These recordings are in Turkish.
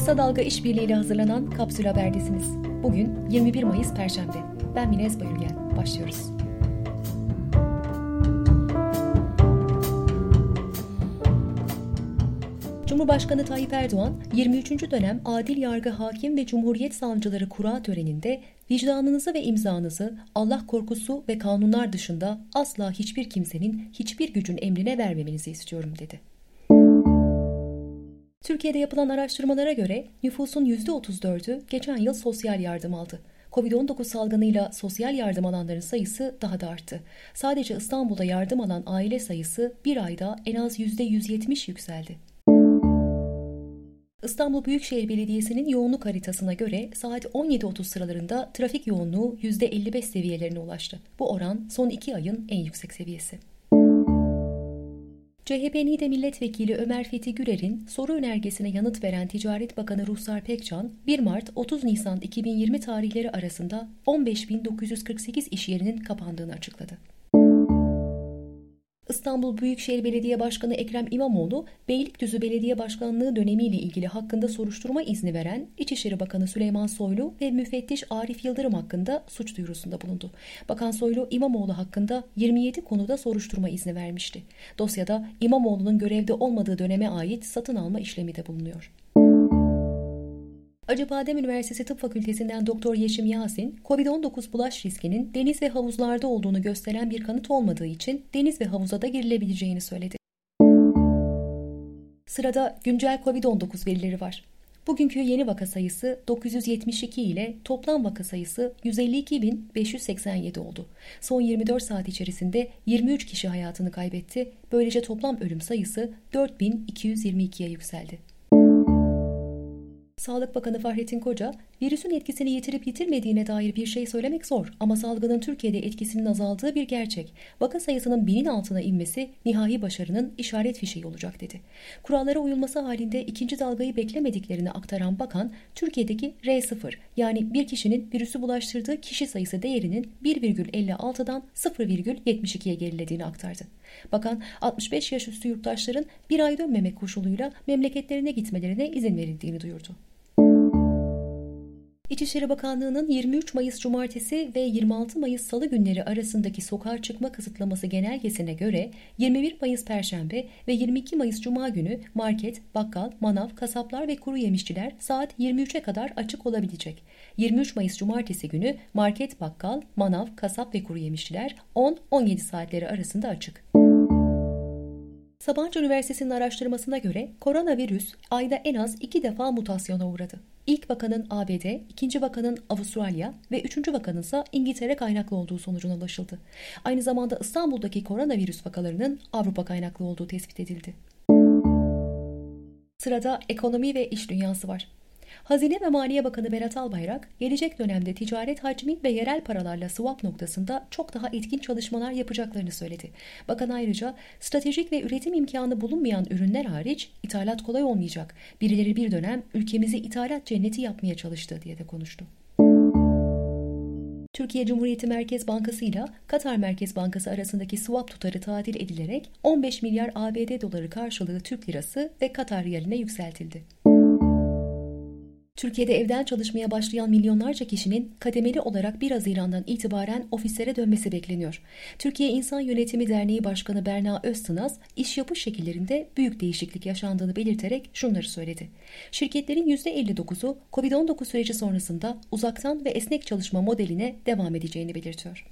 Kısa Dalga İşbirliği ile hazırlanan Kapsül Haber'desiniz. Bugün 21 Mayıs Perşembe. Ben Minez Bayülgen. Başlıyoruz. Cumhurbaşkanı Tayyip Erdoğan, 23. dönem Adil Yargı Hakim ve Cumhuriyet Savcıları Kura töreninde vicdanınızı ve imzanızı Allah korkusu ve kanunlar dışında asla hiçbir kimsenin, hiçbir gücün emrine vermemenizi istiyorum dedi. Türkiye'de yapılan araştırmalara göre nüfusun %34'ü geçen yıl sosyal yardım aldı. Covid-19 salgınıyla sosyal yardım alanların sayısı daha da arttı. Sadece İstanbul'da yardım alan aile sayısı bir ayda en az %170 yükseldi. İstanbul Büyükşehir Belediyesi'nin yoğunluk haritasına göre saat 17.30 sıralarında trafik yoğunluğu %55 seviyelerine ulaştı. Bu oran son iki ayın en yüksek seviyesi. CHP NİDE Milletvekili Ömer Fethi Gürer'in soru önergesine yanıt veren Ticaret Bakanı Ruhsar Pekcan, 1 Mart-30 Nisan 2020 tarihleri arasında 15.948 iş yerinin kapandığını açıkladı. İstanbul Büyükşehir Belediye Başkanı Ekrem İmamoğlu, Beylikdüzü Belediye Başkanlığı dönemiyle ilgili hakkında soruşturma izni veren İçişleri Bakanı Süleyman Soylu ve müfettiş Arif Yıldırım hakkında suç duyurusunda bulundu. Bakan Soylu, İmamoğlu hakkında 27 konuda soruşturma izni vermişti. Dosyada İmamoğlu'nun görevde olmadığı döneme ait satın alma işlemi de bulunuyor. Acıbadem Üniversitesi Tıp Fakültesinden Doktor Yeşim Yasin, COVID-19 bulaş riskinin deniz ve havuzlarda olduğunu gösteren bir kanıt olmadığı için deniz ve havuza da girilebileceğini söyledi. Sırada güncel COVID-19 verileri var. Bugünkü yeni vaka sayısı 972 ile toplam vaka sayısı 152.587 oldu. Son 24 saat içerisinde 23 kişi hayatını kaybetti. Böylece toplam ölüm sayısı 4222'ye yükseldi. Sağlık Bakanı Fahrettin Koca, virüsün etkisini yitirip yitirmediğine dair bir şey söylemek zor ama salgının Türkiye'de etkisinin azaldığı bir gerçek. Vaka sayısının binin altına inmesi nihai başarının işaret fişeği olacak dedi. Kurallara uyulması halinde ikinci dalgayı beklemediklerini aktaran bakan, Türkiye'deki R0 yani bir kişinin virüsü bulaştırdığı kişi sayısı değerinin 1,56'dan 0,72'ye gerilediğini aktardı. Bakan 65 yaş üstü yurttaşların bir ay dönmemek koşuluyla memleketlerine gitmelerine izin verildiğini duyurdu. İçişleri Bakanlığı'nın 23 Mayıs Cumartesi ve 26 Mayıs Salı günleri arasındaki sokağa çıkma kısıtlaması genelgesine göre 21 Mayıs Perşembe ve 22 Mayıs Cuma günü market, bakkal, manav, kasaplar ve kuru yemişçiler saat 23'e kadar açık olabilecek. 23 Mayıs Cumartesi günü market, bakkal, manav, kasap ve kuru yemişçiler 10-17 saatleri arasında açık. Sabancı Üniversitesi'nin araştırmasına göre koronavirüs ayda en az iki defa mutasyona uğradı. İlk vakanın ABD, ikinci vakanın Avustralya ve üçüncü vakanın ise İngiltere kaynaklı olduğu sonucuna ulaşıldı. Aynı zamanda İstanbul'daki koronavirüs vakalarının Avrupa kaynaklı olduğu tespit edildi. Sırada ekonomi ve iş dünyası var. Hazine ve Maliye Bakanı Berat Albayrak, gelecek dönemde ticaret hacmi ve yerel paralarla swap noktasında çok daha etkin çalışmalar yapacaklarını söyledi. Bakan ayrıca stratejik ve üretim imkanı bulunmayan ürünler hariç ithalat kolay olmayacak. Birileri bir dönem ülkemizi ithalat cenneti yapmaya çalıştı diye de konuştu. Türkiye Cumhuriyeti Merkez Bankası ile Katar Merkez Bankası arasındaki swap tutarı tadil edilerek 15 milyar ABD doları karşılığı Türk lirası ve Katar riyaline yükseltildi. Türkiye'de evden çalışmaya başlayan milyonlarca kişinin kademeli olarak 1 Haziran'dan itibaren ofislere dönmesi bekleniyor. Türkiye İnsan Yönetimi Derneği Başkanı Berna Öztınaz, iş yapış şekillerinde büyük değişiklik yaşandığını belirterek şunları söyledi. Şirketlerin %59'u COVID-19 süreci sonrasında uzaktan ve esnek çalışma modeline devam edeceğini belirtiyor.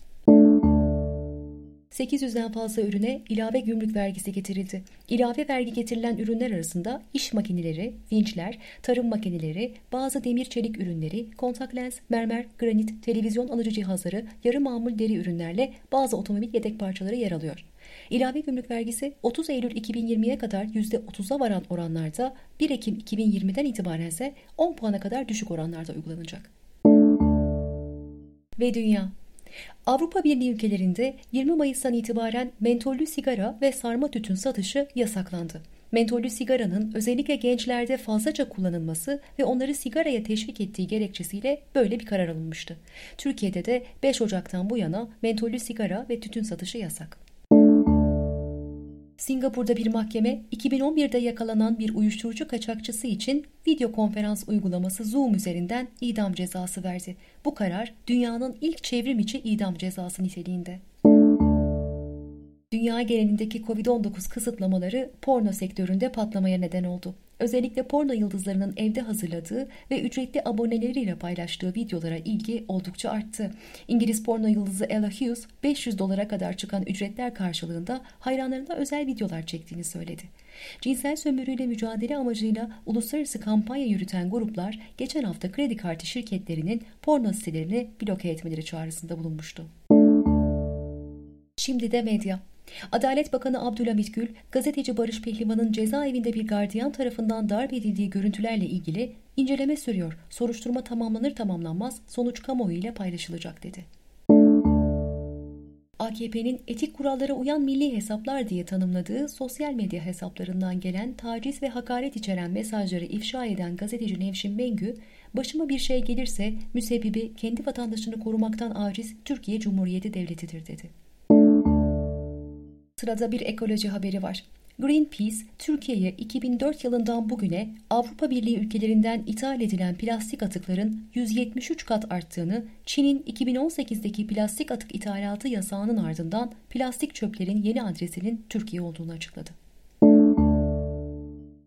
800'den fazla ürüne ilave gümrük vergisi getirildi. İlave vergi getirilen ürünler arasında iş makineleri, vinçler, tarım makineleri, bazı demir çelik ürünleri, kontak lens, mermer, granit, televizyon alıcı cihazları, yarı mamul deri ürünlerle bazı otomobil yedek parçaları yer alıyor. İlave gümrük vergisi 30 Eylül 2020'ye kadar %30'a varan oranlarda 1 Ekim 2020'den itibaren ise 10 puana kadar düşük oranlarda uygulanacak. Ve dünya Avrupa Birliği ülkelerinde 20 Mayıs'tan itibaren mentollü sigara ve sarma tütün satışı yasaklandı. Mentollü sigaranın özellikle gençlerde fazlaca kullanılması ve onları sigaraya teşvik ettiği gerekçesiyle böyle bir karar alınmıştı. Türkiye'de de 5 Ocak'tan bu yana mentollü sigara ve tütün satışı yasak. Singapur'da bir mahkeme 2011'de yakalanan bir uyuşturucu kaçakçısı için video konferans uygulaması Zoom üzerinden idam cezası verdi. Bu karar dünyanın ilk çevrim içi idam cezası niteliğinde. Dünya genelindeki Covid-19 kısıtlamaları porno sektöründe patlamaya neden oldu. Özellikle porno yıldızlarının evde hazırladığı ve ücretli aboneleriyle paylaştığı videolara ilgi oldukça arttı. İngiliz porno yıldızı Ella Hughes 500 dolara kadar çıkan ücretler karşılığında hayranlarına özel videolar çektiğini söyledi. Cinsel sömürüyle mücadele amacıyla uluslararası kampanya yürüten gruplar geçen hafta kredi kartı şirketlerinin porno sitelerini bloke etmeleri çağrısında bulunmuştu. Şimdi de medya. Adalet Bakanı Abdülhamit Gül, gazeteci Barış Pehlivan'ın cezaevinde bir gardiyan tarafından darp edildiği görüntülerle ilgili inceleme sürüyor. Soruşturma tamamlanır tamamlanmaz sonuç kamuoyu ile paylaşılacak dedi. AKP'nin etik kurallara uyan milli hesaplar diye tanımladığı sosyal medya hesaplarından gelen taciz ve hakaret içeren mesajları ifşa eden gazeteci Nevşin Mengü, başıma bir şey gelirse müsebbibi kendi vatandaşını korumaktan aciz Türkiye Cumhuriyeti Devleti'dir dedi. Sırada bir ekoloji haberi var. Greenpeace, Türkiye'ye 2004 yılından bugüne Avrupa Birliği ülkelerinden ithal edilen plastik atıkların 173 kat arttığını, Çin'in 2018'deki plastik atık ithalatı yasağının ardından plastik çöplerin yeni adresinin Türkiye olduğunu açıkladı.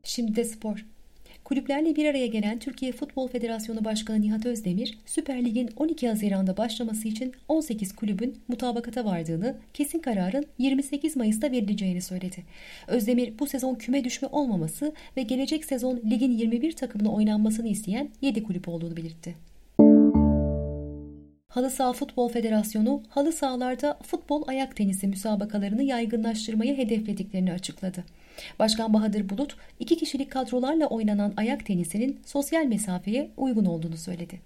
Şimdi de spor. Kulüplerle bir araya gelen Türkiye Futbol Federasyonu Başkanı Nihat Özdemir, Süper Lig'in 12 Haziran'da başlaması için 18 kulübün mutabakata vardığını, kesin kararın 28 Mayıs'ta verileceğini söyledi. Özdemir bu sezon küme düşme olmaması ve gelecek sezon ligin 21 takımına oynanmasını isteyen 7 kulüp olduğunu belirtti. Halı Saha Futbol Federasyonu halı sahalarda futbol ayak tenisi müsabakalarını yaygınlaştırmayı hedeflediklerini açıkladı. Başkan Bahadır Bulut, iki kişilik kadrolarla oynanan ayak tenisinin sosyal mesafeye uygun olduğunu söyledi.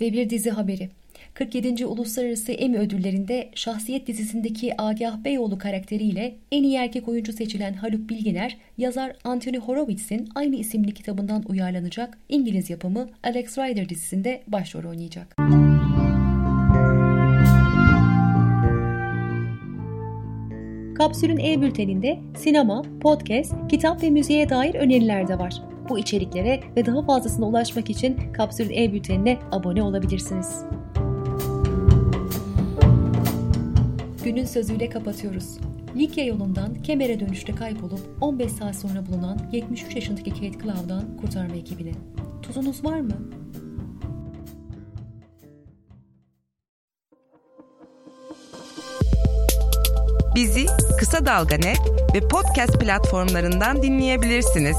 Ve bir dizi haberi. 47. Uluslararası Emmy Ödülleri'nde Şahsiyet dizisindeki Agah Beyoğlu karakteriyle en iyi erkek oyuncu seçilen Haluk Bilginer, yazar Anthony Horowitz'in aynı isimli kitabından uyarlanacak İngiliz yapımı Alex Rider dizisinde başrol oynayacak. Kapsül'ün e-bülteninde sinema, podcast, kitap ve müziğe dair öneriler de var. Bu içeriklere ve daha fazlasına ulaşmak için Kapsül'ün e-bültenine abone olabilirsiniz. Günün sözüyle kapatıyoruz. Likya yolundan Kemer'e dönüşte kaybolup 15 saat sonra bulunan 73 yaşındaki Kate Cloud'dan kurtarma ekibine. Tuzunuz var mı? Bizi Kısa Dalga ve podcast platformlarından dinleyebilirsiniz.